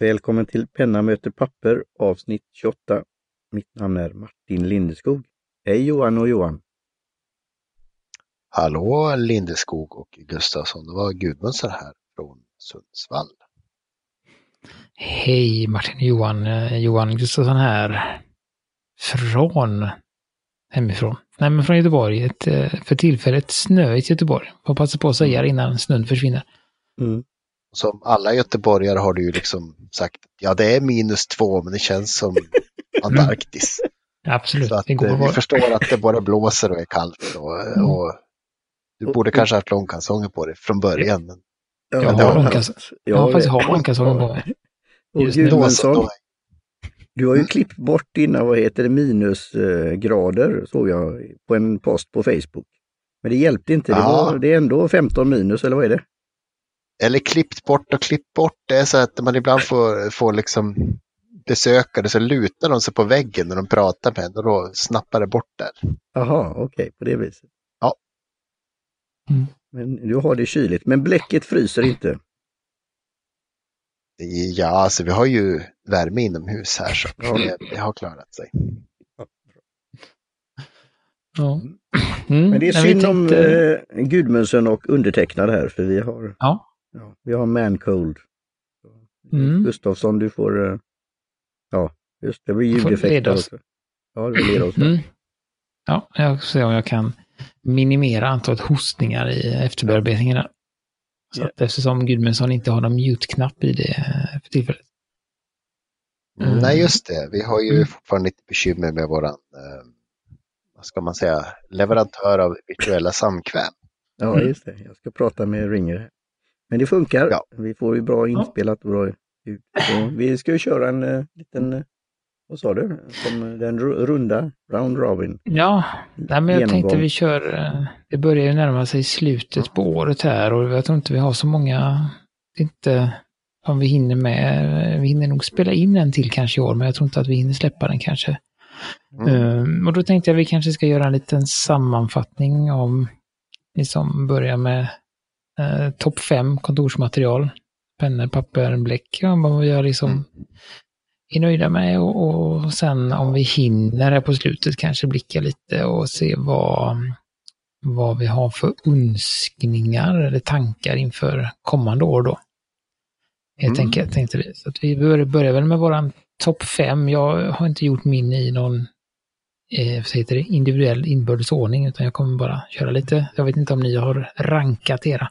Välkommen till Penna möter papper avsnitt 28. Mitt namn är Martin Lindeskog. Hej Johan och Johan! Hallå Lindeskog och Gustafsson, det var Gudmundsson här från Sundsvall. Hej Martin och Johan, Eh, Johan Gustafsson här. Från hemifrån. Nej men från Göteborg. Ett, eh, för tillfället snöigt Göteborg. Får passa på att säga det innan snön försvinner. Mm. Som alla göteborgare har du ju liksom sagt, ja det är minus två men det känns som Antarktis. Absolut. Så att eh, vi förstår att det bara blåser och är kallt. Och, Mm. och du borde kanske haft långkalsonger på dig från början. Men Jag det har långkalsonger. Jag har faktiskt har långkalsonger på mig. Och Gudmundsson, du har ju klippt bort dina, vad heter det, minusgrader såg jag på en post på Facebook. Men det hjälpte inte, det, Ja. var, det är ändå 15 minus eller vad är det? Eller klippt bort och klippt bort. Det är så att man ibland får, får liksom besökare så lutar de sig på väggen när de pratar med en och då snappar det bort där. Jaha, okej, på det viset. Ja. Mm. Men du har det kyligt, men bläcket fryser inte. Ja, alltså vi har ju värme inomhus här så Ja. det, det har klarat sig. Ja. Mm, Men det är vi synd om tänkte- eh, Gudmundsen och undertecknad här, för vi har, Ja. Ja, vi har man cold. Mm. Gustafsson, du får, eh, ja, just det, det blir ljudeffekter leda oss. också. Ja, leda oss. Mm. Ja, jag ska se om jag kan minimera antalet hostningar i efterbearbetningen. där. Så Ja. att eftersom Gudmundsson inte har någon mute-knapp i det eh, för tillfället. Mm. Nej, just det. Vi har ju Mm. fortfarande lite bekymmer med våran, eh, vad ska man säga, leverantör av virtuella samkväm. Ja, Mm. just det. Jag ska prata med Ringer. Men det funkar. Ja. Vi får ju bra inspelat och bra ljud. Så Vi ska ju köra en eh, liten, eh, vad sa du, som eh, den ru- runda, round robin. Ja, nej, men jag Genomgång. tänkte vi kör, det börjar ju närma sig slutet på året här och jag tror inte vi har så många, inte om vi hinner med, vi hinner nog spela in en till kanske i år, men jag tror inte att vi hinner släppa den kanske. Mm. Um, och då tänkte jag vi kanske ska göra en liten sammanfattning om, liksom börja med uh, topp fem kontorsmaterial, pennor, papper, bläck, ja, vad vi gör liksom Mm. är nöjda med och, och sen om vi hinner här på slutet kanske blicka lite och se vad, vad vi har för önskningar eller tankar inför kommande år då. Helt Mm. enkelt tänkte vi. Så att vi börjar, börjar väl med våran topp fem. Jag har inte gjort min i någon eh, heter det, individuell inbördes ordning utan jag kommer bara köra lite. Jag vet inte om ni har rankat era.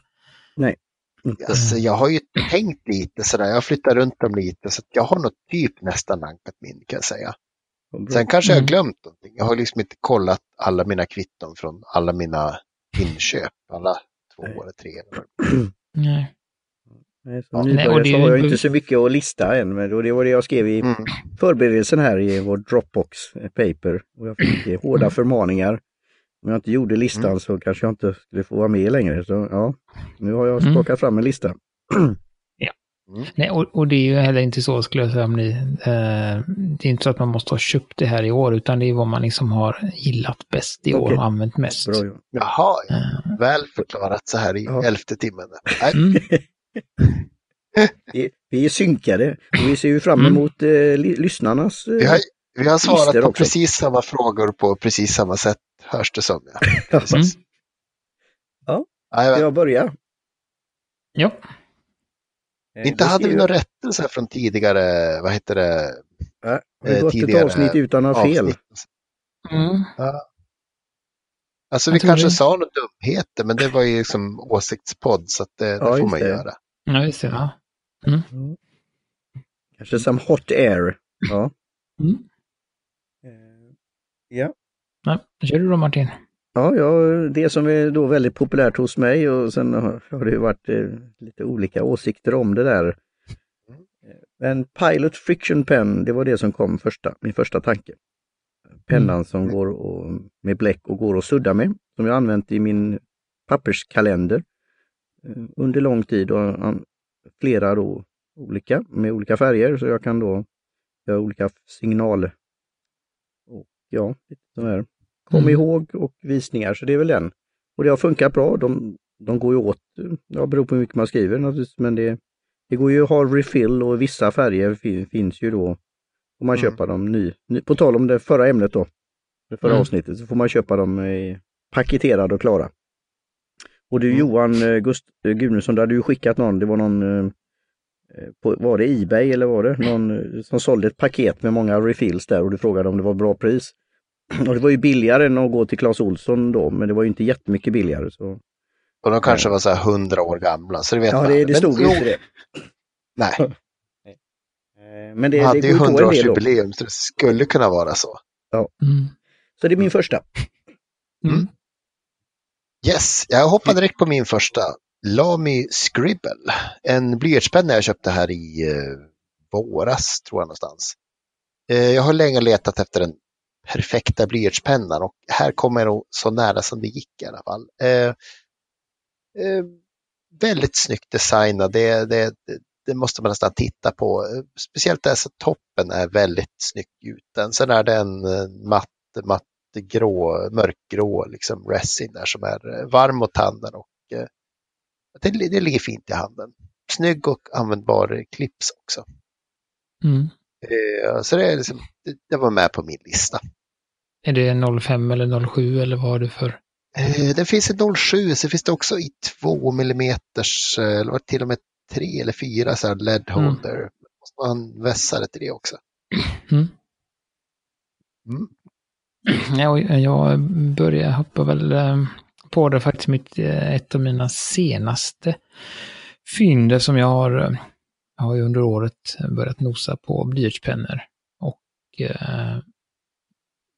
Inte. Alltså, jag har ju tänkt lite sådär, jag flyttar runt dem lite så att jag har nog typ nästan rankat min kan jag säga. Sen kanske jag har Mm. glömt någonting. Jag har liksom inte kollat alla mina kvitton från alla mina inköp, alla två Nej. eller tre. Nej. Nej, Ja. som Nej, och det så ju- har jag inte så mycket att lista än, men det var det jag skrev i Mm. förberedelsen här i vår Dropbox paper. Och jag fick hårda förmaningar. Om jag inte gjorde listan Mm. så kanske jag inte skulle få vara med längre. Så ja, nu har jag Mm. skakat fram en lista. Nej, och, och det är ju heller inte så skulle jag säga om ni, eh, det är inte så att man måste ha köpt det här i år utan det är vad man liksom har gillat bäst i år Okej. och använt mest. Bra Johan. Jaha, Eh, väl förklarat så här i Ja. elfte timmen. Mm, Vi, vi är synkade och vi ser ju fram Mm. emot eh, lyssnarnas... Eh, vi, har, vi har svarat på också. precis samma frågor på precis samma sätt, hörs det som. Ja. Ja. Precis. Ja. Ska jag börja? ja, Eh, Inte hade vi skriver några rättelser från tidigare, vad heter det, jag- Har det eh, gått ett avsnitt utan att ha fel? mm, Ja. Alltså Jag vi kanske det. sa något dumheter, men det var ju liksom åsiktspodd så att det, det Ja, får just man det. göra. ja just det. Ja. Kanske som hot air. Ja. Mm. Ja. Nej, kör du då Martin. Ja, ja, det som är då väldigt populärt hos mig och sen har det ju varit eh, lite olika åsikter om det där. Eh, Men Pilot Friction Pen, det var det som kom första, min första tanke. Pennan som går och, med bläck och går att sudda med, som jag använt i min papperskalender eh, under lång tid och flera då olika med olika färger så jag kan då göra olika signal ja, lite sådär kom Mm. ihåg och visningar, så det är väl den. Och det har funkat bra. De, de går ju åt, ja, beror på hur mycket man skriver naturligtvis, men det, Det går ju att ha refill och vissa färger fin, finns ju då. Får man Mm. köpa dem ny, ny. På tal om det förra ämnet då. Det förra Mm. avsnittet så får man köpa dem eh, paketerade och klara. Och du Mm. Johan eh, Gust eh, du hade ju skickat någon, det var någon, eh, eh, på, var det Ebay eller var det någon som sålde ett paket med många refills där och du frågade om det var bra pris. Och det var ju billigare än att gå till Clas Ohlson då, men det var ju inte jättemycket billigare. Så. Och de kanske var så här 100 år gamla, så det vet Ja, man. det, det Men stod ju inte det. Nej, Men det, de det hade går ju ju på en del då. 100-årsjubileum så det skulle kunna vara så. Mm. Så det är min första. Mm. Yes, jag hoppar direkt på min första. Lamy Scribble. En blyertspenna jag köpte här i eh, våras, tror jag någonstans. Eh, jag har länge letat efter den perfekta blyertspennan och här kommer jag så nära som det gick i alla fall. Eh, eh, väldigt snyggt designad, det, det, det, måste man nästan titta på. Eh, Speciellt där så toppen är väldigt snyggt gjuten. Sen är det en matt, matt grå, mörkgrå liksom resin där som är eh, varm mot handen och eh, det, det ligger fint i handen. Snygg och användbar clips också. Mm. Eh, Så det, är liksom, det var med på min lista. Är det 05 eller 07 eller vad har du för? Eh, Det finns en 07, så finns det också i 2 mm, eller var det till och med 3 eller 4 så här LED Mm. holder. Måste man vässa det till det också. Mm. Mm. Ja, och jag börjar hoppa väl eh, på det faktiskt mitt, eh, ett av mina senaste fynd som jag har, eh, jag har under året börjat nosa på blyertspennor och eh,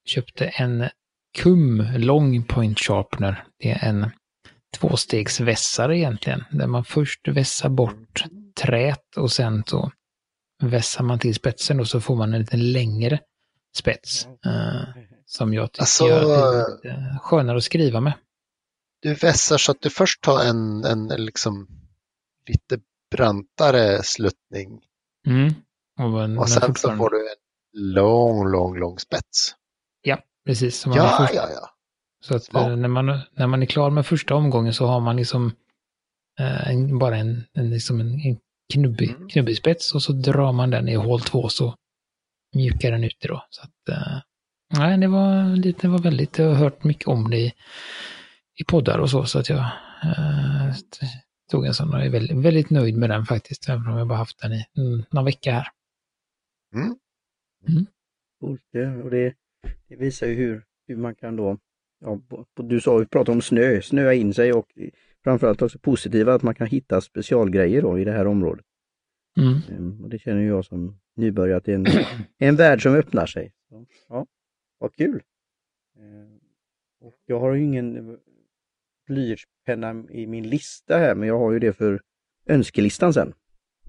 köpte en KUM Long Point Sharpener. Det är en tvåstegsvässare egentligen, där man först vässar bort trät och sen så vässar man till spetsen och så får man en lite längre spets. Eh, som jag tycker Alltså- gör lite skönare att skriva med. Du vässar så att du först tar en, en liksom lite brantare sluttning Mm. Och, och sen så får du en lång, lång, lång spets. Ja, precis. Ja, först, ja, ja. så att Ja. eh, när, man, när man är klar med första omgången så har man liksom eh, en, bara en, en, liksom en, en knubbig, Mm. knubbig spets och så drar man den i hål två så mjukar den ut det då. Så att, eh, nej, det var, lite, det var väldigt, jag har hört mycket om det i, i poddar och så, så att jag eh, tog en sån och är väldigt, väldigt nöjd med den faktiskt, även om jag bara haft den i mm, någon vecka här. Coolt, det, och det, det visar ju hur, hur man kan då, ja, du sa, vi pratade om snö, snöa in sig och framförallt också positiva att man kan hitta specialgrejer då i det här området. Mm. Ehm, Och det känner jag som nybörjare att det är en, en värld som öppnar sig. Ja, vad kul! Ehm, Och jag har ju ingen blyertspenna i min lista här, men jag har ju det för önskelistan sen.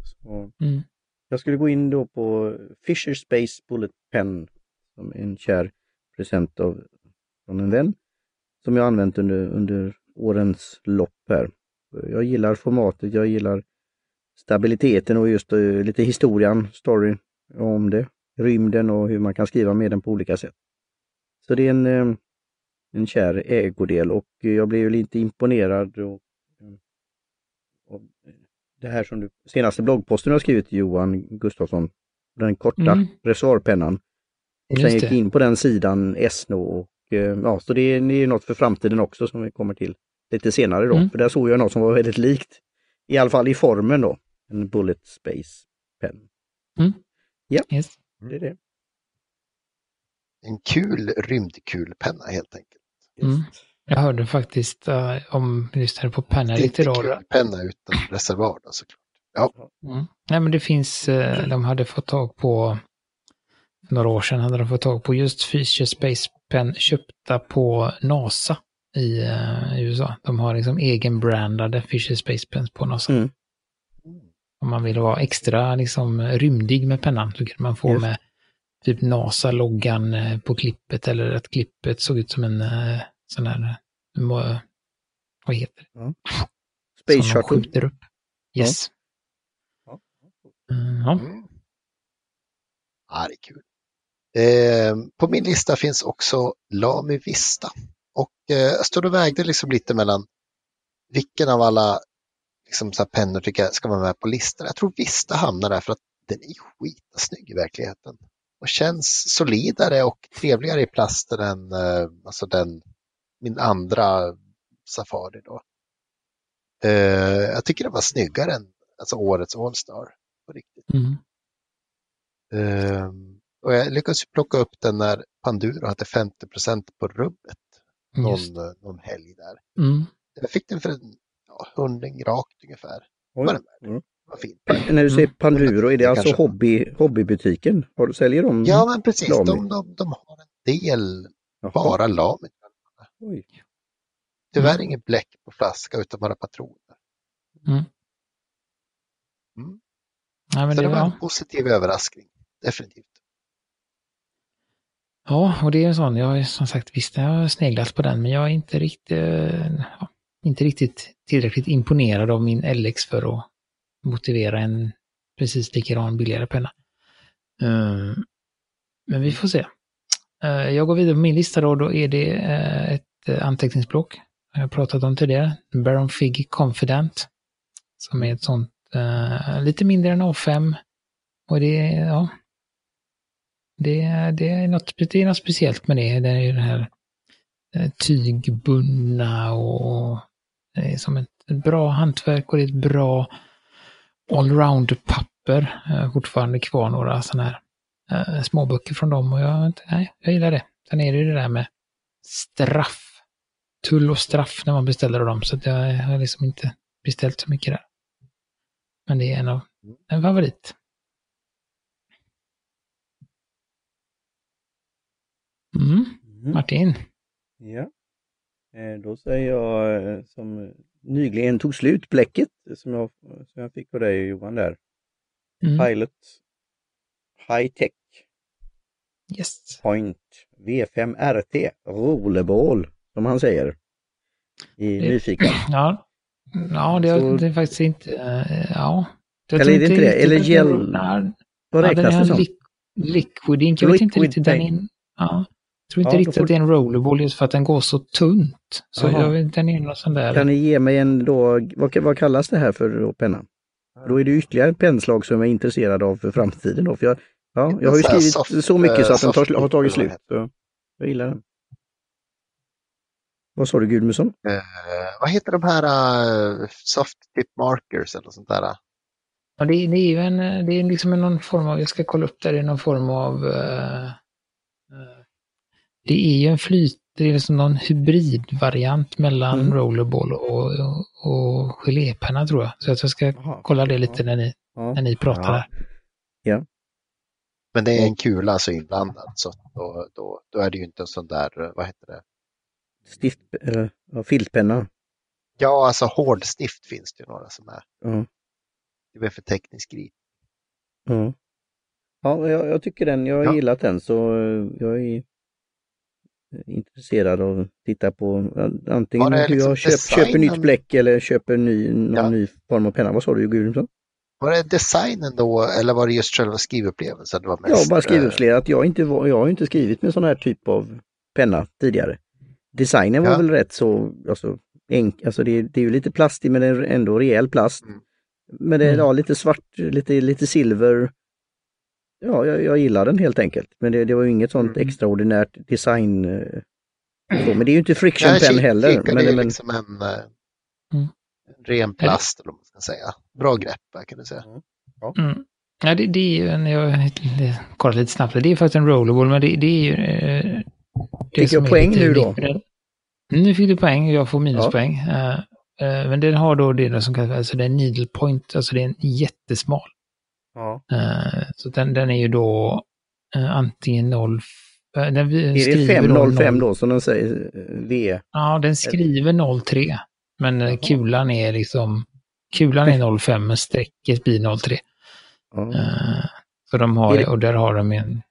Så Mm. jag skulle gå in då på Fisher Space Bullet Pen som en kär present av, från en vän som jag använt under, under årens lopp här. Jag gillar formatet, jag gillar stabiliteten och just eh, lite historien, story om det, rymden och hur man kan skriva med den på olika sätt. Så det är en, eh, en kär ägodel och jag blev lite imponerad och, eh, av det här som du, senaste bloggposten du har skrivit Johan Gustafsson, den korta Mm. reservoarpennan. Och sen Just gick det. in på den sidan Esno och eh, ja, så det är, det är något för framtiden också som vi kommer till lite senare då. Mm. För där såg jag något som var väldigt likt, i alla fall i formen då, en Bullet Space Pen. Yes. Det är det. En kul rymdkulpenna helt enkelt. Mm. Jag hörde faktiskt uh, om, lyssnade på Penna lite Inte idag. kulpenna utan reservoar då såklart. Mm. Nej men det finns, eh, de hade fått tag på, för några år sedan hade de fått tag på just Fisher Space Pen köpta på NASA i eh, USA. De har liksom egenbrandade Fisher Space Pens på NASA. Mm. Om man vill vara extra liksom rymdig med pennan så kan man få Just. med typ NASA-loggan eh, på klippet eller att klippet såg ut som en eh, sån här, eh, vad heter det? Space som de Shuttle. skjuter upp. Yes. Mm. Mm. Ja, det är kul. Eh, på min lista finns också Lamy Vista. Och eh, jag stod och vägde liksom lite mellan vilken av alla liksom så pennor tycker jag ska vara med på listan. Jag tror Vista hamnar där för att den är skitsnygg i verkligheten. Och känns solidare och trevligare i plasten än eh, alltså den, min andra Safari då. Eh, jag tycker den var snyggare än alltså årets Allstar. På riktigt. Mm. Eh, och jag lyckades plocka upp den när Panduro hade 50% på rubbet Just. någon, eh, någon helg där. Mm. Jag fick den för en ja, hundring rakt ungefär. Oj. Var den värd? Mm. Vad fint. När du säger Panduro, är det alltså Kanske. hobby, hobbybutiken? Har du säljer de? Ja, men precis. De, de, de har en del Jaha. bara Lamy. Oj. Tyvärr Mm. inget bläck på flaska utan bara patroner. Mm. Mm. Ja, men Så det det var... en positiv överraskning. Definitivt. Ja, och det är en sån, jag har som sagt visst jag har sneglat på den, men jag är inte riktigt, eh, ja, inte riktigt tillräckligt imponerad av min LX för att motivera en precis likadan billigare penna. Eh, men vi får se. Eh, jag går vidare på min lista då, då är det ett anteckningsblock. Jag har pratat om tidigare. Baron Fig Confident. Som är ett sånt lite mindre än A5. Och det ja, det, det, är något, det är något speciellt med det. Det är ju det här eh, tygbundna och det är som ett, ett bra hantverk och det är ett bra allround-papper. Jag har fortfarande kvar några sådana här eh, småböcker från dem och jag, nej, jag gillar det. Sen är det ju det där med straff. Tull och straff när man beställer av dem så att jag har liksom inte beställt så mycket där. Men det är en av en favorit. Mm. Mm. Martin. Ja. Eh, Då säger jag eh, som nyligen tog slut, bläcket som jag, som jag fick av dig Johan där. Mm. Pilot High Tech Yes. Point V5 RT Rollerball som han säger. I Det- nyfiken. Ja, ja det, Så- det är faktiskt inte... eh, ja. Eller är det inte det? Eller gel- Vad ja, räknas den det som? li- Liquid ink. Jag vet inte riktigt. Den är, ja, tror inte Ja, riktigt får- att det är en rollerball just för att den går så tunt. Så jag vet, den är någon sån där... Kan ni ge mig en då, vad, vad kallas det här för då, penna? Då är det ytterligare ett pennslag som jag är intresserad av för framtiden då. För jag, ja, jag har ju skrivit soft, så mycket så eh, att den tar, har tagit slut. vad Så jag gillar den. Vad sa du Gudmundsson? Eh, vad heter de här uh, soft tip markers eller sånt där? Ja, det, det är ju en, det är liksom en någon form av, jag ska kolla upp det, det är någon form av, eh, eh, det är ju en flyt, det är liksom någon hybridvariant mellan Mm. rollerball och, och, och gelépenna tror jag. Så att jag ska kolla det lite när ni, Ja. när ni pratar Ja. där. Men det är en kula alltså inblandad så då, då, då är det ju inte en sån där, vad heter det? Stift, eller ja, filtpenna. Ja, alltså hård stift finns det ju några som är. Ja. Det är för teknisk grej. Ja, ja jag, jag tycker den, jag har Ja. gillat den så eh, jag är intresserad av att titta på eh, antingen Var det hur liksom jag köp, köper nytt bläck eller köper ny, någon Ja. ny form av penna. Vad sa du Gudmundsson? Var det designen då eller var det just själva skrivupplevelsen? Det var Ja, mest, bara eh, skrivupplevelsen. Jag, inte var- jag har ju inte skrivit med sån här typ av penna tidigare. Designen var Ja. väl rätt så, alltså, enk, alltså det, det är ju lite plastig men det är ändå rejäl plast. Mm. Men det är Mm. ja, lite svart, lite, lite silver. Ja, jag, jag gillar den helt enkelt. Men det, det var ju inget sånt Mm. extraordinärt design. eh, Så, men det är ju inte friction pen heller. Men, är men, liksom en, eh, Mm. en ren plast eller vad man ska säga. Bra grepp här, kan du säga. Mm. Ja, det, det är ju en, jag det- kollar lite snabbt, det är faktiskt en rollerball, men det, det är ju... Eh, det Fick jag poäng nu då? Mm, Nu fick du poäng, jag får minuspoäng. Eh, eh, men den har då det som kallas, alltså det är needle point, alltså det är en jättesmal. Ja. Eh, så den, den är ju då eh, antingen 0... eh, Den Är det skriver 505 noll- då som den säger? V? Ja, den skriver 03. Men eh, kulan är liksom... Kulan är 05 men strecket blir 03. Ja. Så de har, det- och där har de en...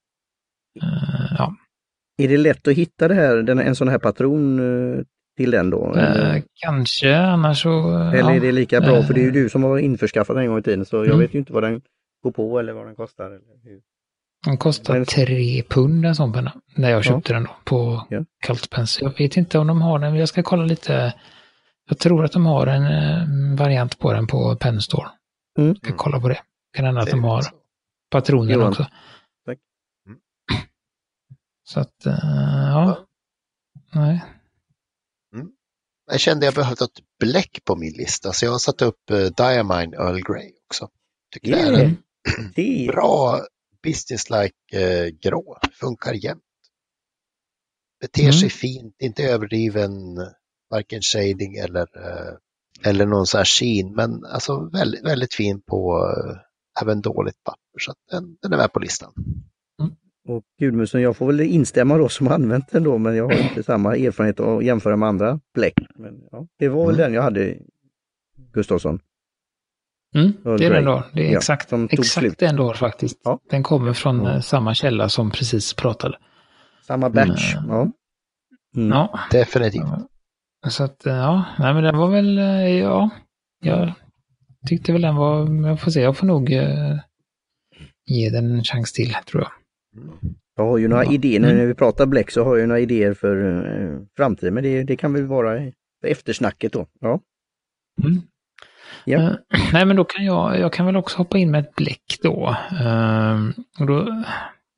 ja, Är det lätt att hitta det här, den, en sån här patron till den då? Eh, kanske, annars så... eller ja. är det lika bra? För det är ju du som har införskaffat den en gång i tiden så jag Mm. vet ju inte vad den går på eller vad den kostar. Eller hur. Den kostar Men- tre pund en sån penna. När jag köpte den då på Ja. Cult Pence. Jag vet inte om de har den, men jag ska kolla lite. Jag tror att de har en eh, variant på den på Penn Store. Mm. Ska kolla på det. Kan hända att de har Johan. också. Tack. Mm. Så att, eh, ja. Nej. Jag kände jag behövde ett bläck på min lista så jag har satt upp uh, Diamine Earl Grey också. Tycker det är Yeah. en Det bra businesslike uh, grå, funkar jämt. Beter Mm. sig fint, inte överdriven varken shading eller, uh, eller någon sån här sheen men alltså väldigt, väldigt fin på uh, även dåligt papper så den, den är med på listan. Och Gudmundsen, jag får väl instämma då som använt den då, men jag har inte samma erfarenhet att jämföra med andra bläck. Men ja, det var väl Mm. den jag hade, Gustafsson. Mm, det är den då. Det är Ja, exakt, exakt slut. den då faktiskt. Ja. Den kommer från Ja. eh, samma källa som precis pratade. Samma batch. Mm. Ja. Mm. Ja, Definitivt. så att eh, ja, nej men den var väl, eh, ja, jag tyckte väl den var, jag får se, jag får nog eh, ge den en chans till tror jag. Jag har ju några Ja. idéer, Mm. när vi pratar bläck så har jag några idéer för eh, framtiden, men det, det kan väl vara eftersnacket då. Ja. Mm. Ja. Uh, nej men då kan jag, jag kan väl också hoppa in med ett bläck då. Uh, och då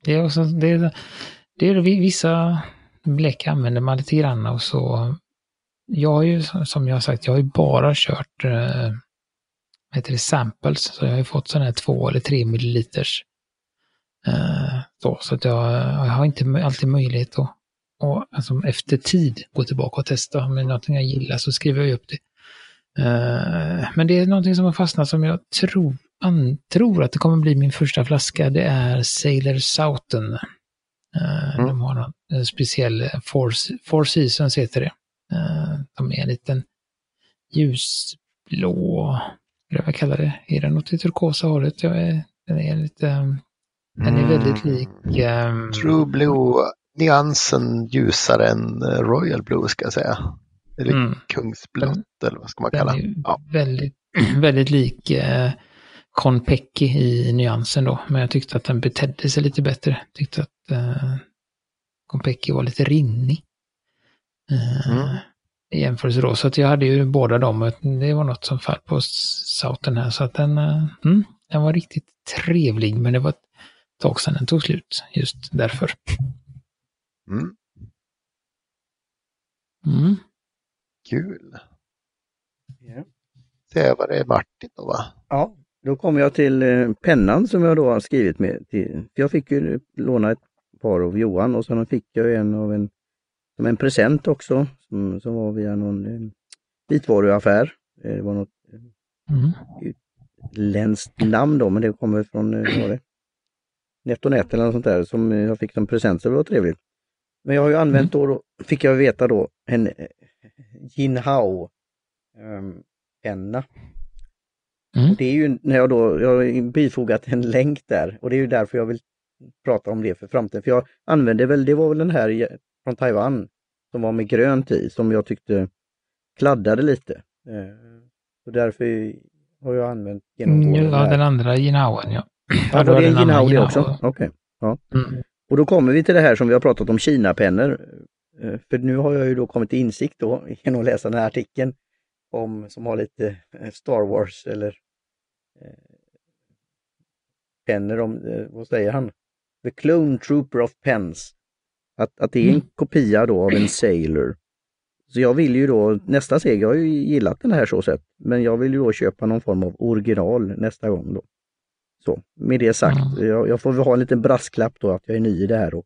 det är också, det är, det är vissa bläck använder man lite grann och så. Jag har ju som jag har sagt, jag har ju bara kört uh, vad heter det, samples, så jag har ju fått sådana här två eller tre milliliters. Eh, uh, så, så att jag, jag har inte alltid möjlighet att och, alltså, efter tid gå tillbaka och testa. Om det är någonting jag gillar så skriver jag upp det. Eh, men det är någonting som har fastnat som jag tror, tror att det kommer bli min första flaska. Det är Sailor Southern. Eh, Mm. De har någon eh, speciell, Four, Four Seasons heter det. Eh, de är en liten ljusblå, vad jag kallar det, är den åt det turkosa hållet? Jag är, den är lite, eh, den är väldigt lik... ehm, True Blue, nyansen ljusare än Royal Blue ska jag säga. Eller mm. Kungsblått eller vad ska man kalla ju Ja. väldigt, väldigt lik eh, Konpeki i nyansen då. Men jag tyckte att den betedde sig lite bättre. Tyckte att eh, Konpeki var lite rinnig. Eh, Mm. I jämförelse då. Så att jag hade ju båda dem. och Det var något som föll på Southern här. Så att den, eh, mm, den var riktigt trevlig. Men det var ett tag sedan den tog slut. Just därför. Mm, Mm. Kul. Ja. Det var det Martin då va? Ja, då kommer jag till eh, pennan som jag då har skrivit med. Till, jag fick ju låna ett par av Johan och sen fick jag en av en, som en present också, som, som var via någon eh, vitvaruaffär. Eh, Det var något Mm. utländskt namn då, men det kommer från, vad var det? NetOnNet eller något sånt där som jag fick som present, så det var trevligt. Men jag har ju använt då, då fick jag veta då, en Jinhao penna. Mm. Det är ju när jag då, jag har bifogat en länk där och det är ju därför jag vill prata om det för framtiden. För jag använde väl, det var väl den här från Taiwan som var med grönt i som jag tyckte kladdade lite. Eh, Och därför har jag använt genomgående Mm, Ja, den andra Jinauen, ja. Ja, var det en Jinhao det också? Okej. Mm. Och då kommer vi till det här som vi har pratat om, Kina-pennor. Eh, För nu har jag ju då kommit till insikt då genom att läsa den här artikeln om, som har lite eh, Star Wars eller eh, pennor om, eh, vad säger han? The Clone Trooper of Pens. Att, att det är en Mm. kopia då av en Sailor. Så jag vill ju då, nästa steg, jag har ju gillat den här så sett, men jag vill ju då köpa någon form av original nästa gång då. Så, med det sagt, Mm. jag, jag får väl ha en liten brasklapp då att jag är ny i det här och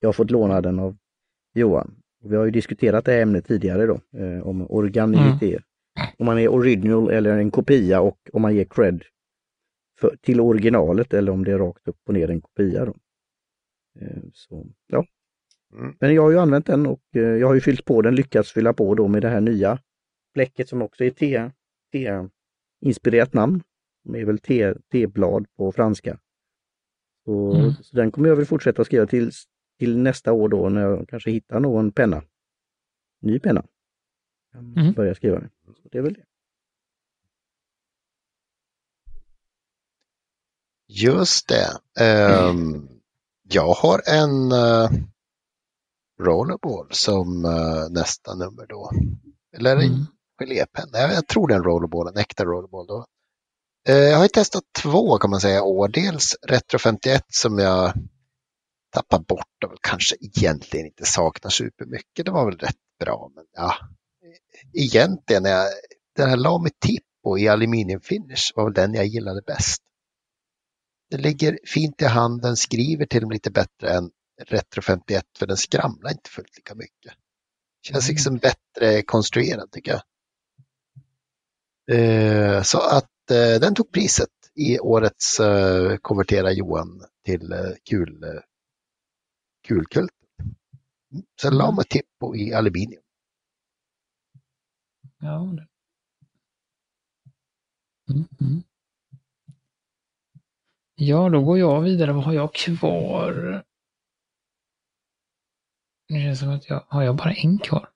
jag har fått låna den av Johan. Vi har ju diskuterat det här ämnet tidigare då, eh, om organilitet. Om man är original eller en kopia och om man ger cred för, till originalet eller om det är rakt upp och ner en kopia. Då. Eh, så, ja. Mm. Men jag har ju använt den och eh, jag har ju fyllt på den, lyckats fylla på då med det här nya bläcket som också är te, te inspirerat namn. Det är väl te, teblad på franska. Så, Mm. så den kommer jag väl fortsätta skriva till, till nästa år då när jag kanske hittar någon penna. Ny penna. Mm. Börja skriva med. Så det är väl det. Just det. Ehm, jag har en uh, rollerball som eh, nästa nummer då. Eller Mm. gelépenna. Jag, jag tror det är en rollerball, en äkta rollerball då. Eh, jag har ju testat två kan man säga år. Dels Retro 51 som jag tappar bort och kanske egentligen inte saknar supermycket. Det var väl rätt bra, men ja. Egentligen, jag, den här Lamy Tippo i aluminiumfinish var väl den jag gillade bäst. Den ligger fint i handen, skriver till och med lite bättre än Retro 51 för den skramlar inte fullt lika mycket. Känns Mm. liksom bättre konstruerad tycker jag. Eh, så att eh, den tog priset i årets eh, konvertera Johan till kul, kulkult. Mm. Sen Mm. la man Tippo i aluminium. Ja, det. Mm, mm. Ja, då går jag vidare. Vad har jag kvar? Det känns som att jag har jag bara en kvar.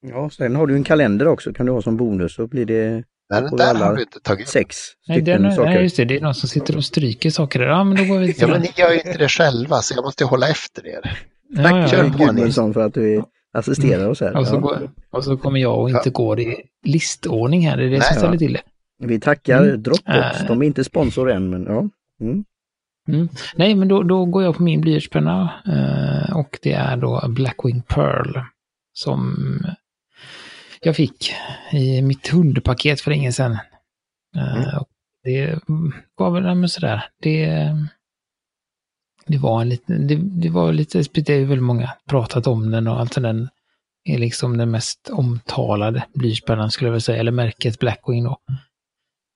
Ja, sen har du en kalender också, kan du ha som bonus, så blir det Men den där har du inte tagit. sex Nej, stycken den, saker. nej, just det. Det är någon som sitter och stryker saker där. Ja, men då går vi Ja, men ni gör ju inte det själva så jag måste hålla efter er. Ja, ja, kör ja. på. Gudmundsson för att du assisterar oss här. Och så, Ja. går, och så kommer jag och inte går i listordning här. Det är det som Nej. ställer till det. Vi tackar Mm. Dropbox, Äh. de är inte sponsor än men ja. Mm. Mm. Nej, men då, då går jag på min blyertspenna eh, och det är då Blackwing Pearl som jag fick i mitt hundpaket för länge sedan. Eh, Mm. och det var väl men sådär, det, det var en liten, det, det var lite, det är väl många pratat om den och allt den är liksom den mest omtalade blyertspennan skulle jag vilja säga, eller märket Blackwing då.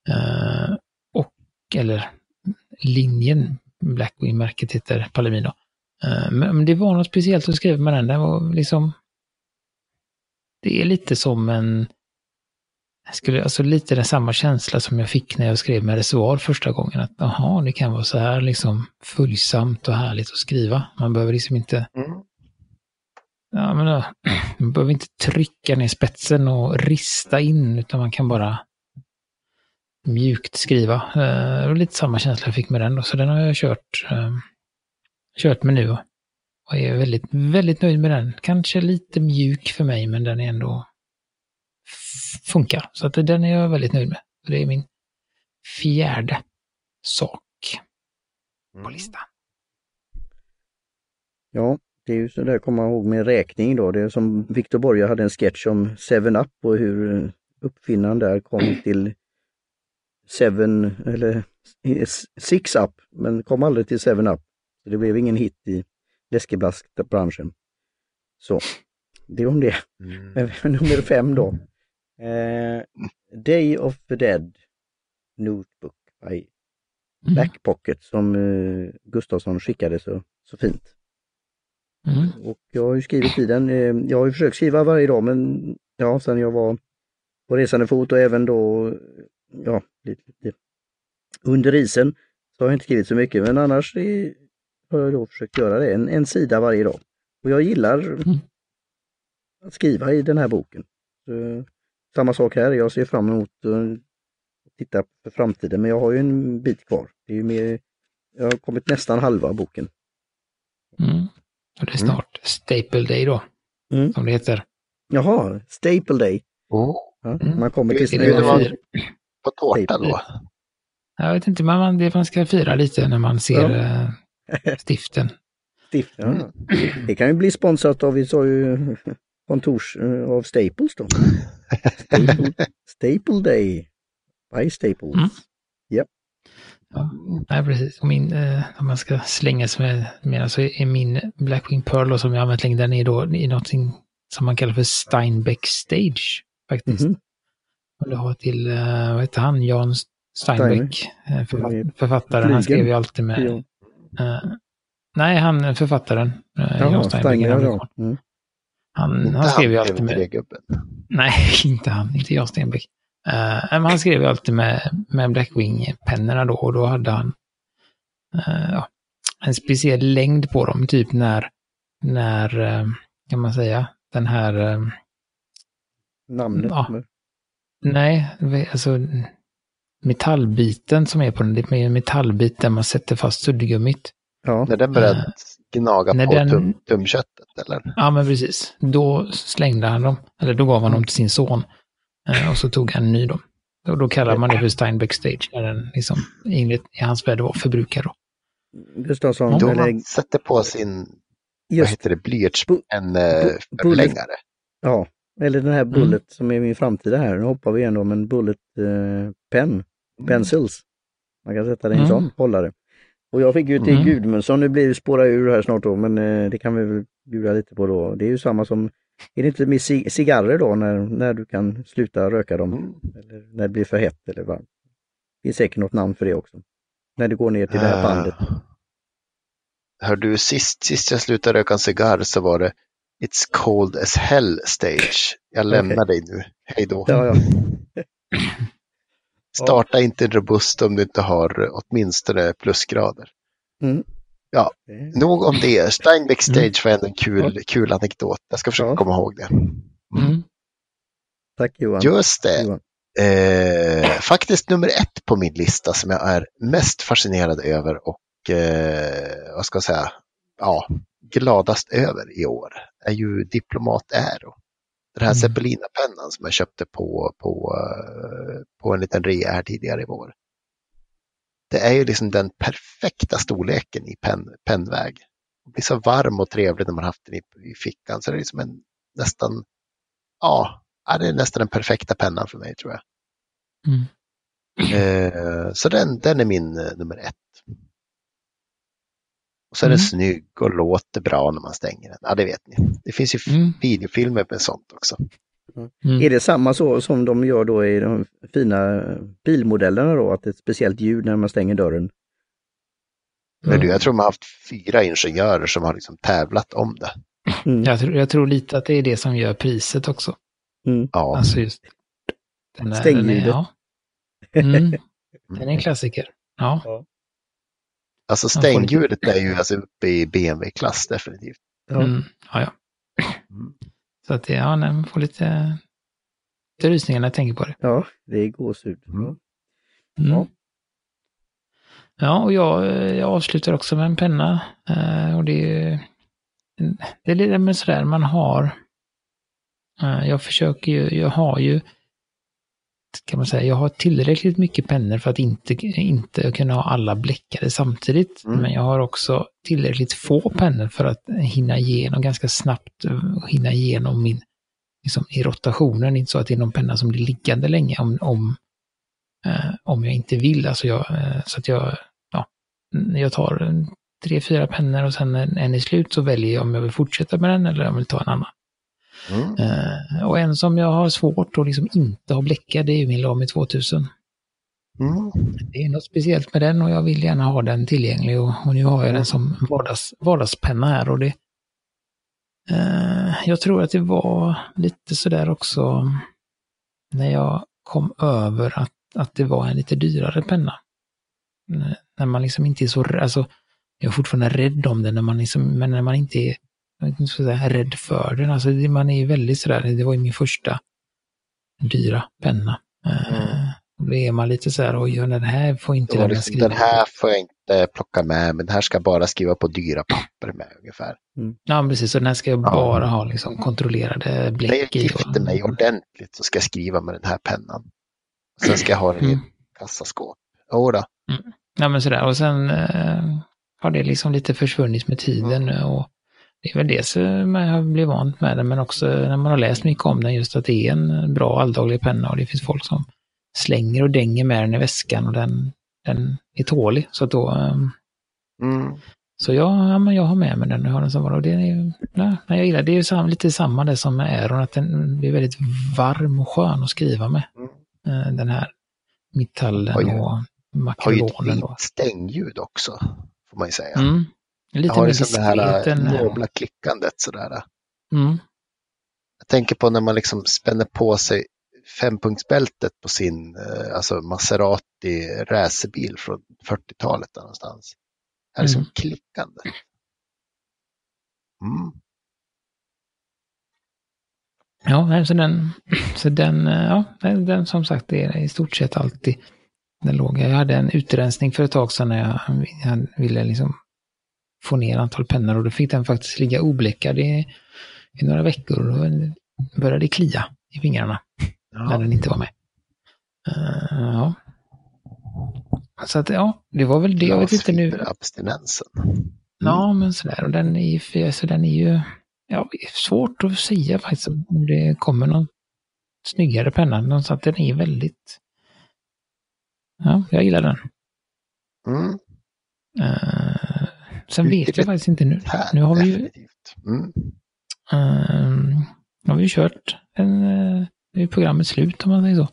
Eh, och, eller linjen Blackwing-märket heter Palomino. Eh, Men men det var något speciellt att skriva med den. Den var liksom... Det är lite som en... Skulle, alltså lite den samma känsla som jag fick när jag skrev med reservoar första gången. Att jaha, det kan vara så här liksom följsamt och härligt att skriva. Man behöver liksom inte... Mm. Ja, men, äh, man behöver inte trycka ner spetsen och rista in, utan man kan bara mjukt skriva. Eh, Det var lite samma känsla jag fick med den då, så den har jag kört, eh, kört med nu. Och är väldigt, väldigt nöjd med den. Kanske lite mjuk för mig, men den är ändå funkar. Så att den är jag väldigt nöjd med. Det är min fjärde sak på listan. Ja, det är ju så där att komma ihåg med räkning då. Det är som Victor Borge hade en sketch om 7-Up och hur uppfinnaren där kom till 7 eller 6-Up men kom aldrig till 7-Up. Så det blev ingen hit i läskeblaskbranschen. Så, det om det. Mm. Nummer fem då. Eh, Day of the Dead Notebook by Mm. Back Pocket som eh, Gustafsson skickade så, så fint. Mm. Och jag har ju skrivit i den. Eh, jag har ju försökt skriva varje dag men ja, sen jag var på resande fot och även då ja, lite, lite under isen så har jag inte skrivit så mycket men annars är, har jag då försökt göra det, en, en sida varje dag. Och jag gillar Mm. att skriva i den här boken. Så, samma sak här, jag ser fram emot att titta på framtiden men jag har ju en bit kvar. Det är ju mer, jag har kommit nästan halva boken. Mm. Och det är snart Staple Day då, Mm. som det heter. Jaha, Staple Day. Oh, Ja, Mm. Man kommer till man fir- på tårta då. Jag vet inte, men man, det man ska fira lite när man ser Ja. stiften. stift. Ja. Det kan ju bli sponsrat av, vi sa ju kontors eh, av Staples då. Staple, Staple Day by Staples. Mm. Ja, nej, precis. Och min, eh, om man ska slänga sig med, så är min Blackwing Pearl då, som jag använt länge, den är då i någonting som man kallar för Steinbeck Stage, faktiskt. Mhm. Och det har till, eh, vad heter han, Jan Steinbeck, eh, författ, författaren. Han skrev ju alltid med... Eh, nej, han är författaren. Uh, Jan Jaha, ja. amerikan. Mm. Han, han skrev ju han, alltid med... TV3-gubben. Nej, inte han, inte jag Stenbeck. Uh, men han skrev ju alltid med, med Blackwing-pennorna då och då hade han eh, ja, en speciell längd på dem, typ när, när eh, kan man säga, den här, eh, Namnet. Ja. nej, alltså metallbiten som är på den, det är en metallbit där man sätter fast suddgummit. Ja. När den började gnaga när på den- tum, tumköttet eller? Ja, men precis. Då slängde han dem, eller då gav han dem till sin son. Eh, och så tog han en ny då. Och då kallar man det för Steinbeck Stage när den liksom, enligt i hans värld var förbrukad då. Gustafsson, Då eller, man sätter på sin, vad just, heter det, blyertspenn eh, förlängare. ja, eller den här Mm. Bullet som är min framtida här. Nu hoppar vi igen om en Bullet eh, pen, pencils. Man kan sätta den i en Mm. sån hållare. Och jag fick ju till Mm. Gudmundsson, nu blir det spåra ur här snart då, men eh, det kan vi väl bjuda lite på då. Det är ju samma som, är det inte med cig- cigarrer då när, när du kan sluta röka dem? Mm. Eller när det blir för hett eller varmt? Det är säkert något namn för det också. När det går ner till det här bandet. Eh, Hör du, sist, sist jag slutade röka en cigarr så var det It's cold as hell stage. Jag lämnar dig nu. Hej då. Ja, ja. Starta inte en robust om du inte har åtminstone plusgrader. Mm. Ja. Det- Nog om det. Steinbeck stage var ändå en kul, Ja. kul anekdot. Jag ska försöka Ja. komma ihåg det. Mm. Tack Johan. Just det. Johan. Eh, faktiskt nummer ett på min lista som jag är mest fascinerad över och eh, vad ska jag säga, ja, gladast över i år är ju Diplomat Aero. Den här Mm. Zeppelina-pennan som jag köpte på, på, eh, på en liten rea här tidigare i vår. Det är ju liksom den perfekta storleken i pen, pennväg. Det blir så varm och trevlig när man haft den i, i fickan så det är liksom en nästan, ja, det är nästan den perfekta pennan för mig tror jag. Mm. Eh, så den, den är min eh, nummer ett. Och så är den Mm. snygg och låter bra när man stänger den. Ja, det vet ni. Det finns ju Mm. videofilmer med sånt också. Mm. Är det samma så som de gör då i de fina bilmodellerna då, att det är ett speciellt ljud när man stänger dörren? Men du, jag tror man har haft fyra ingenjörer som har liksom tävlat om det. Mm. Jag, tror, jag tror lite att det är det som gör priset också. Mm. Ja, Alltså just den där- Stängljudet. den är- Ja. Mm. Den är en klassiker. Ja. Alltså stängljudet är ju alltså uppe i BMW-klass definitivt. Ja. Mm. ja, ja. Mm. Så att det, ja, nej, man får lite, lite rysningar när jag tänker på det. ja, det är gåshud. Mm. Ja. Mm. Ja. Ja, och jag, jag avslutar också med en penna. Eh, och det är det är lite med sådär man har. eh, jag försöker ju, jag har ju, kan man säga, jag har tillräckligt mycket pennor för att inte, inte kunna ha alla bläckade samtidigt. Mm. Men jag har också tillräckligt få pennor för att hinna igenom ganska snabbt, eh, hinna igenom min, liksom i rotationen. Inte så att det är någon penna som blir liggande länge om, om, eh, om jag inte vill. Alltså jag, eh, så att jag, ja, jag tar tre, fyra pennor och sen en, en i slut så väljer jag om jag vill fortsätta med den eller om jag vill ta en annan. Mm. Eh, och en som jag har svårt att liksom inte ha bläckad det är min Lamy 2000. Mm. Det är något speciellt med den och jag vill gärna ha den tillgänglig och, och nu har jag den som vardags, vardagspenna här och det eh, Jag tror att det var lite sådär också när jag kom över att, att det var en lite dyrare penna. När man liksom inte är så, alltså jag är fortfarande rädd om den när man liksom, men när man inte är jag vet inte, sådär, rädd för den. Alltså det, man är ju väldigt sådär, det var ju min första dyra penna. Eh, Mm. och Då är man lite så här, oj, den här får inte den liksom, skriva. den här får jag inte plocka med, men den här ska jag bara skriva på dyra papper med ungefär. Ja, precis. Så den här ska jag Ja. bara ha liksom kontrollerade När jag bläck i. gifter mig ordentligt så ska jag skriva med den här pennan. Sen ska jag ha den i Mm. kassaskåp. Jodå. Ja, men sådär. Och sen eh, har det liksom lite försvunnit med tiden. Och det är väl det som jag blir vant med den, men också när man har läst mycket om den, just att det är en bra alldaglig penna och det finns folk som slänger och dänger med den i väskan och den, den är tålig. Så att då, eh, Mm. så jag, ja, men jag har med mig den och har den som var och det är, men jag gillar det. är ju sam, lite samma det som med Aeron, att den blir väldigt varm och skön att skriva med. Mm. Eh, Den här metallen ju- och Har ju ett makronen. fint stängljud också, får man ju säga. Mm. Lite har mer liksom det här än... äh, nobla klickandet sådär. Mm. Jag tänker på när man liksom spänner på sig fempunktsbältet på sin eh, alltså Maserati racerbil från 40-talet där någonstans. Det är liksom Mm. klickande. Mm. Ja, så den, så den, eh, ja, den, som sagt det är i stort sett alltid den låg. Jag hade en utrensning för ett tag sedan när jag, jag ville liksom få ner antal pennor och då fick den faktiskt ligga obläckad i, i några veckor och då började det klia i fingrarna. när den inte var med. Uh, ja. Så att ja, det var väl det. Jag vet inte nu. abstinensen. Ja, men sådär. Och den är ju, den är ju ja, svårt att säga faktiskt om det kommer någon snyggare penna. Så att den är väldigt... Ja, jag gillar den. Mm. Uh, sen vet jag faktiskt inte nu. Nu har vi ju... Mm. Uh, har vi kört en... Uh, nu är programmet slut om man säger så.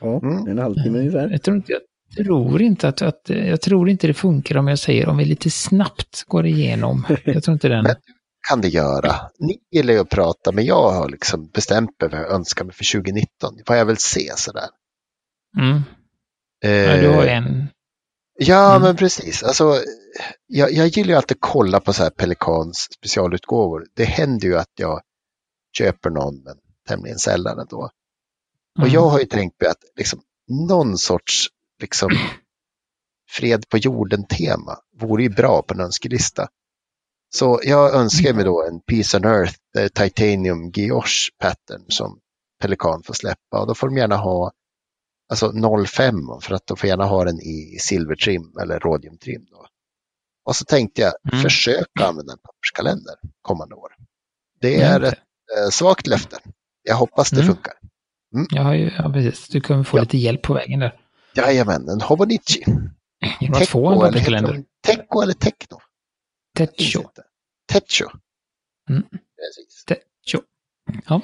Ja, en halvtimme ungefär. Jag tror inte, jag tror inte att, att, jag tror inte det funkar om jag säger om vi lite snabbt går igenom. Jag tror inte den... Men kan det göra. Ni gillar ju att prata, men jag har liksom bestämt mig vad jag önskar mig för 2019. Vad jag vill se sådär. Mm. Eh, ja, du har en. Ja, mm. men precis. Alltså, jag, jag gillar ju alltid att kolla på så här Pelikans specialutgåvor. Det händer ju att jag köper någon, men tämligen sällan ändå. Och mm. jag har ju tänkt mig att liksom, någon sorts liksom, fred på jorden-tema vore ju bra på en önskelista. Så jag önskar mig då en Peace on Earth eh, Titanium Guioche pattern som Pelikan får släppa och då får de gärna ha alltså 05 för att de får gärna ha den i silvertrim eller radiumtrim. Då. Och så tänkte jag mm. försöka använda en papperskalender kommande år. Det är ett eh, svagt löfte. Jag hoppas det mm. funkar. Mm. Ja, ja, precis. Du kommer få ja. lite hjälp på vägen där. Jajamän, en Hobonichi. Genom att få en papperskalender. Techo eller Techno? Techo. Techo. Mm. Precis. Techo. Ja.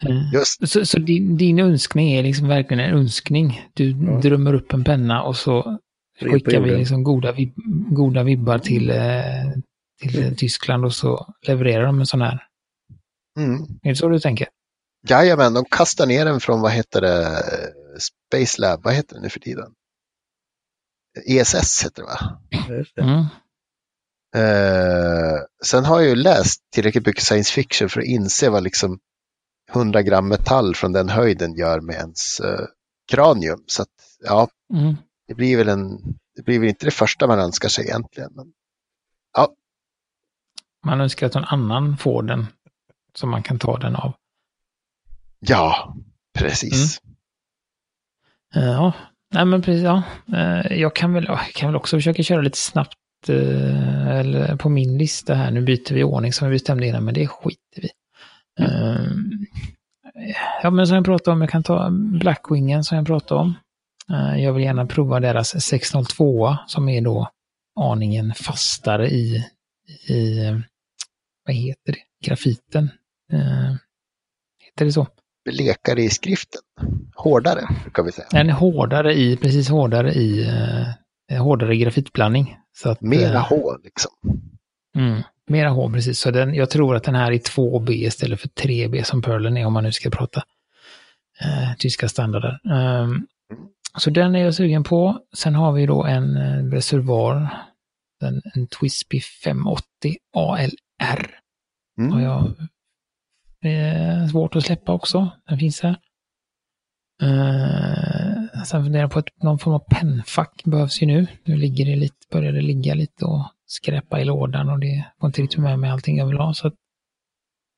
Eh, Just. Så, så din, din, önskning är liksom verkligen en önskning. Du ja. drömmer upp en penna och så skickar vi liksom goda, vib goda vibbar till, eh, till mm. Tyskland och så levererar de en sån här. Mm. Är det så du tänker? Jajamän, de kastar ner den från, vad heter det, Space Lab, vad heter det nu för tiden? ESS heter det va? Mm. Eh, sen har jag ju läst tillräckligt mycket science fiction för att inse vad liksom 100 gram metall från den höjden gör med ens eh, kranium. Så att, ja, mm. det blir väl en, det blir väl inte det första man önskar sig egentligen. Men, ja. Man önskar att någon annan får den, så man kan ta den av. Ja, precis. Mm. Uh, ja, nej men precis, ja. Uh, jag kan väl, jag kan väl också försöka köra lite snabbt eller på min lista här. Nu byter vi ordning som vi bestämde innan, men det skiter vi mm. Ja, men som jag pratade om, jag kan ta Blackwingen som jag pratade om. Jag vill gärna prova deras 602 som är då aningen fastare i, i vad heter det, grafiten. Heter det så? blekare i skriften. Hårdare, brukar vi säga. Den är hårdare i, precis hårdare i, eh, hårdare grafitblandning. Så att, mera eh, H liksom. Mm, mera H, precis. Så den, jag tror att den här är 2B istället för 3B som Perlen är om man nu ska prata eh, tyska standarder. Um. Så den är jag sugen på. Sen har vi då en eh, reservoar, en, en Twisby 580 ALR. Mm. Har jag det svårt att släppa också. Den finns här. Uh, sen funderar jag på att någon form av pennfack behövs ju nu. Nu ligger det lite, börjar det ligga lite och skräpa i lådan och det går inte riktigt med mig allting jag vill ha. Så att,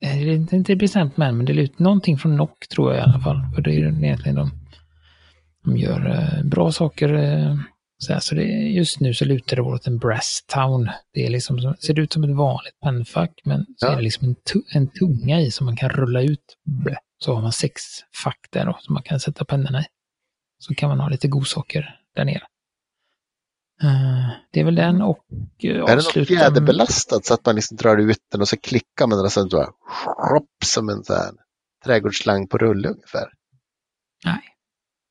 eh, det är inte bestämt med men det är ut någonting från Nock tror jag i alla fall. För det är egentligen de, de gör uh, bra saker. Uh, så, så det, just nu så lutar det åt en brass town. Det är liksom, ser ut som ett vanligt pennfack, men så ja. är det liksom en, en tunga i som man kan rulla ut. Så har man sex fack där då, som man kan sätta pennorna i. Så kan man ha lite godsaker där nere. Uh, det är väl den och uh, Är det något fjäderbelastat så att man liksom drar ut den och så klickar man den och sen drar som en sån här trädgårdsslang på rulle ungefär? Nej.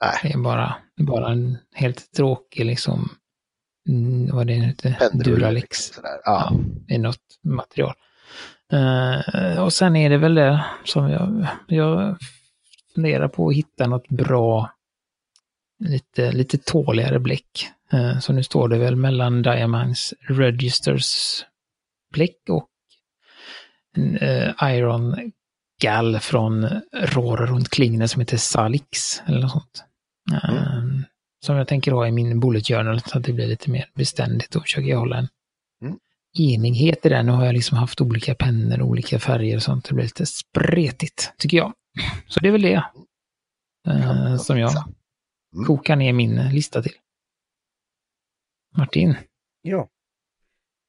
Nej. Det är bara, bara en helt tråkig liksom, mm, vad det heter, Duralex. Ja. ja. I något material. Uh, och sen är det väl det som jag, jag funderar på att hitta något bra, lite, lite tåligare bläck. Uh, så nu står det väl mellan Diamonds Registers bläck och uh, Iron Gall från Rohrer runt Klingner som heter Salix eller något sånt. Mm. Som jag tänker ha i min bullet journal så att det blir lite mer beständigt. och försöker jag hålla en mm. Enighet i det. Nu har jag liksom haft olika pennor, olika färger och sånt. Det blir lite spretigt, tycker jag. Så det är väl det. eh, som jag Mm. kokar ner min lista till. Martin, Ja.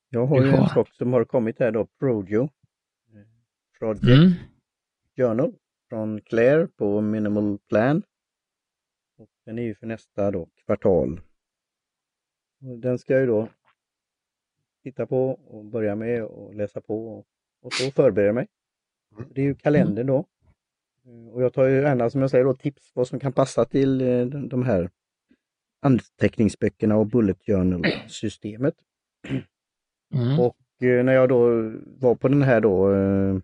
Jag har ju en sak som har kommit här då, Projo. eh, Project mm. Journal från Claire på Minimal Plan. Och den är ju för nästa då, kvartal. Och den ska ju då titta på och börja med och läsa på och, och så förbereda mig. Mm. Det är ju kalendern då. Eh, Och jag tar ju gärna som jag säger då tips vad som kan passa till eh, de här anteckningsböckerna och bullet journal-systemet. Mm. Och eh, när jag då var på den här då eh,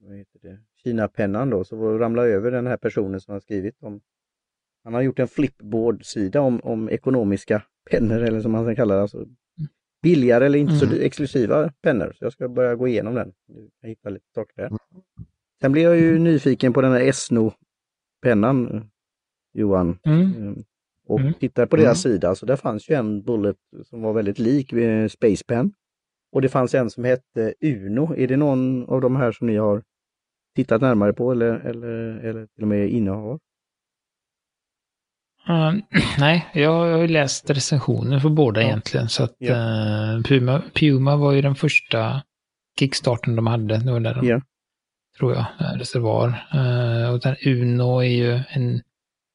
vad heter det? Kina-pennan då, så ramlade jag över den här personen som har skrivit om han har gjort en flipboard-sida om, om ekonomiska pennor eller som man kan kalla det. Alltså, billigare eller inte så Mm. exklusiva pennor. Så jag ska börja gå igenom den. Jag hittar lite saker där. Sen blir jag ju nyfiken på den här Esno-pennan, Johan. Mm. Eh, Och Mm. tittar på deras Mm. sida, så där fanns ju en bullet som var väldigt lik eh, Space Pen. Och det fanns en som hette Uno. Är det någon av de här som ni har tittat närmare på eller, eller, eller till och med innehar? Eh, nej, jag har ju läst recensioner för båda Ja. egentligen. Så att Ja. eh, Puma, Puma var ju den första kickstarten de hade. Det var där de, Ja. tror jag, eh, reservoar. Eh, och den Uno är ju en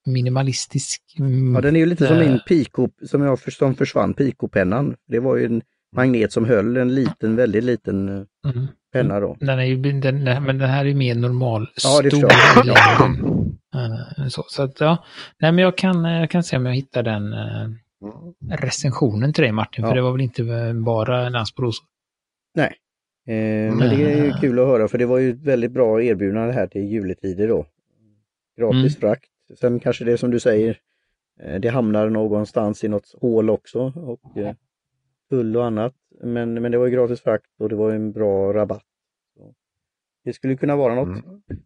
minimalistisk... mm, Ja, den är ju lite som min Pico, som jag som försvann, Pico-pennan. Det var ju en magnet som höll en liten, väldigt liten mm. penna då. Den är ju, den, den, men den här är ju mer normal. Ja, det stor Eh, så, så att ja, nej men jag kan, jag kan se om jag hittar den eh, recensionen till dig Martin, Ja. för det var väl inte eh, bara en dans på rosor. Nej. Eh, men det är ju Mm. kul att höra för det var ju ett väldigt bra erbjudande här till juletider då. Gratis frakt. Sen kanske det som du säger, eh, det hamnar någonstans i något hål också och eh, tull och annat. Men, men det var ju gratis frakt och det var ju en bra rabatt. Så det skulle kunna vara något. Eh,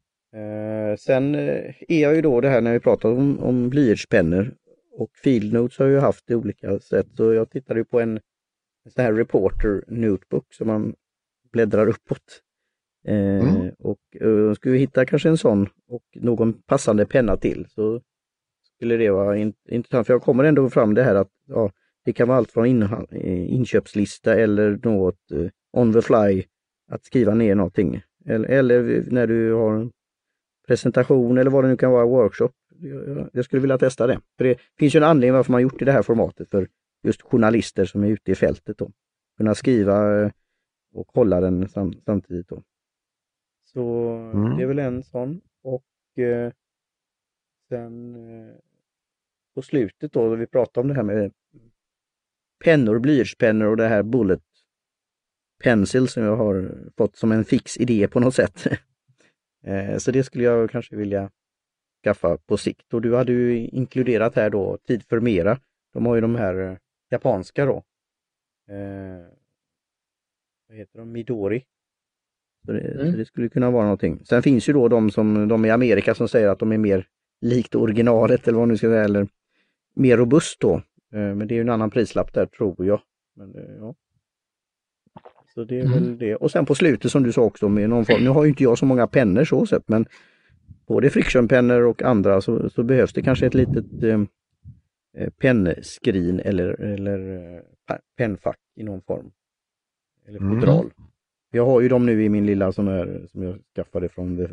sen eh, är jag ju då det här när vi pratar om, om blyertspennor och Field Notes har ju haft det olika sätt. Så jag tittade ju på en, sån här reporter notebook som man bläddrar uppåt. Eh, Mm. Och eh, skulle vi hitta kanske en sån och någon passande penna till så skulle det vara in, intressant. För jag kommer ändå fram det här att ja, det kan vara allt från in, eh, inköpslista eller något eh, on the fly att skriva ner någonting. Eller, eller när du har presentation eller vad det nu kan vara, workshop. Jag, skulle vilja testa det. För det finns ju en anledning varför man gjort i det här formatet för just journalister som är ute i fältet. Då. Kunna skriva eh, och hålla den sam, samtidigt. Då. Så Mm. det är väl en sån. Och eh, sen eh, på slutet då, vi pratade om det här med pennor, blyertspennor och det här bullet pencil som jag har fått som en fix idé på något sätt. Eh, Så det skulle jag kanske vilja skaffa på sikt. Och du hade ju inkluderat här då Tid för mera. De har ju de här eh, japanska då. Eh, vad heter de? Midori. Så det, Mm. så det skulle kunna vara någonting. Sen finns ju då de som de i Amerika som säger att de är mer likt originalet eller vad nu ska säga, eller mer robust då. Eh, Men det är ju en annan prislapp där tror jag. Men, eh, ja. Så det är Mm. väl det. Och sen på slutet som du sa också med någon form, nu har ju inte jag så många pennor så sett men både frictionpennor och andra så, så behövs det kanske ett litet eh, eh, pennskrin eller, eller eh, pennfack i någon form. Eller Mm. fodral. Jag har ju dem nu i min lilla sån här som jag skaffade från The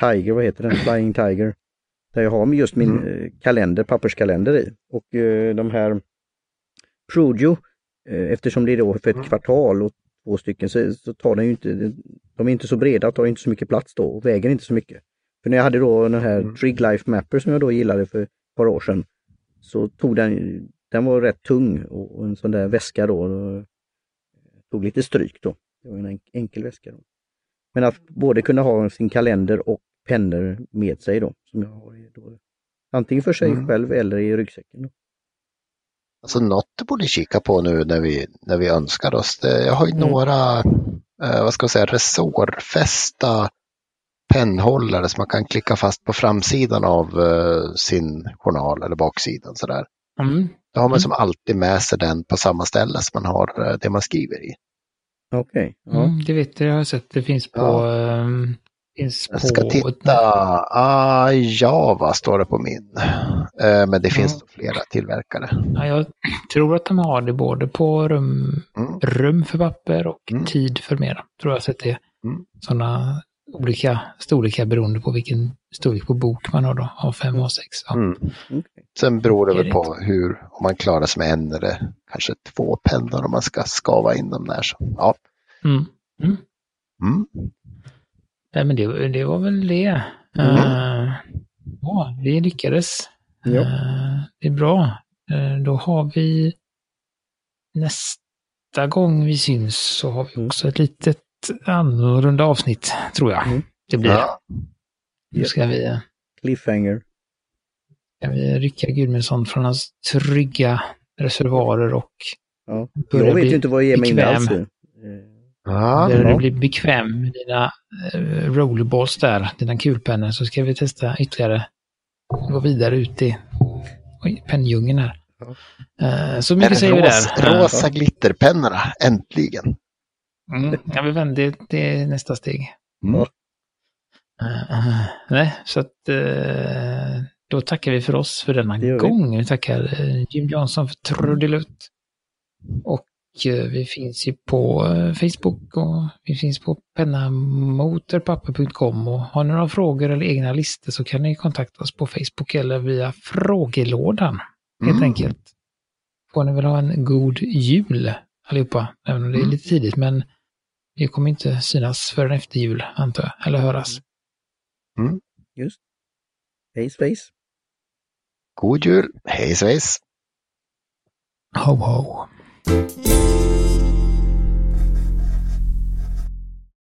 Tiger, vad heter den? Flying Tiger. Där jag har just min Mm. eh, kalender, papperskalender i. Och eh, de här Projo, eh, eftersom det är då för ett Mm. kvartal och två stycken så, så tar den ju inte, de är inte så breda, tar inte så mycket plats då och väger inte så mycket. För när jag hade då den här Mm. Trig Life Mapper som jag då gillade för ett par år sedan så tog den, den var rätt tung och och en sån där väska då, då tog lite stryk då. Det var en enk- enkel väska. Då. Men att både kunna ha sin kalender och pennor med sig då, som jag har då, antingen för sig Mm. själv eller i ryggsäcken. Då. Alltså något du borde kika på nu när vi, när vi önskar oss. Det, jag har ju Mm. några, eh, vad ska jag säga, resårfästa pennhållare som man kan klicka fast på framsidan av eh, sin journal eller baksidan sådär. Mm. Då har man Mm. som alltid med sig den på samma ställe som man har eh, det man skriver i. Okej, ja. Mm, det vet jag, jag har sett. Det finns på Ja. ehm, Finns Jag ska på... titta. Ah, Java står det på min. Eh, men det finns Ja. nog flera tillverkare. Ja, jag tror att de har det både på rum, Mm. rum för papper och Mm. tid för mera. Tror jag sett det. Mm. Sådana olika storlekar beroende på vilken storlek på bok man har då. A5 och A6. Ja. Mm. Sen beror det väl på hur, om man klarar sig med en eller kanske två pennor om man ska skava in dem där. Så, ja. Mm. Nej, men det, det var väl det. Mm. Eh, ja, vi lyckades. Ja. Eh, det är bra. Eh, då har vi nästa gång vi syns så har vi Mm. också ett litet annorlunda avsnitt, tror jag. Mm. Det blir. Ja. Nu ska vi, Cliffhanger. ska vi rycka Gudmundsson från hans trygga reservoarer och Ja. Jag vet ju inte vad jag ger mig in alls. Nu. Eh, Ja. Du bli bekväm med dina uh, rollerballs där, dina kulpennor, så ska vi testa ytterligare. Gå vidare ut i oj, penndjungeln här. Ja. Eh, så mycket säger vi Rosa, där. Eh, rosa glitterpennorna, äntligen. Mm, ja, vi vänder, det, det är nästa steg. Mm. Eh, nej, så att eh, då tackar vi för oss för denna gör vi. gång. Vi tackar eh, Jim Johnson för trudelutt. Och eh, vi finns ju på eh, Facebook och vi finns på pennamotorpapper.com och har ni några frågor eller egna listor så kan ni kontakta oss på Facebook eller via frågelådan. Helt Mm. enkelt. Får ni väl ha en god jul allihopa, även om det är Mm. lite tidigt, men vi kommer inte synas förrän efter jul, antar jag, eller höras. Just. Face face. God jul, hej svejs. Ho ho! Yeah.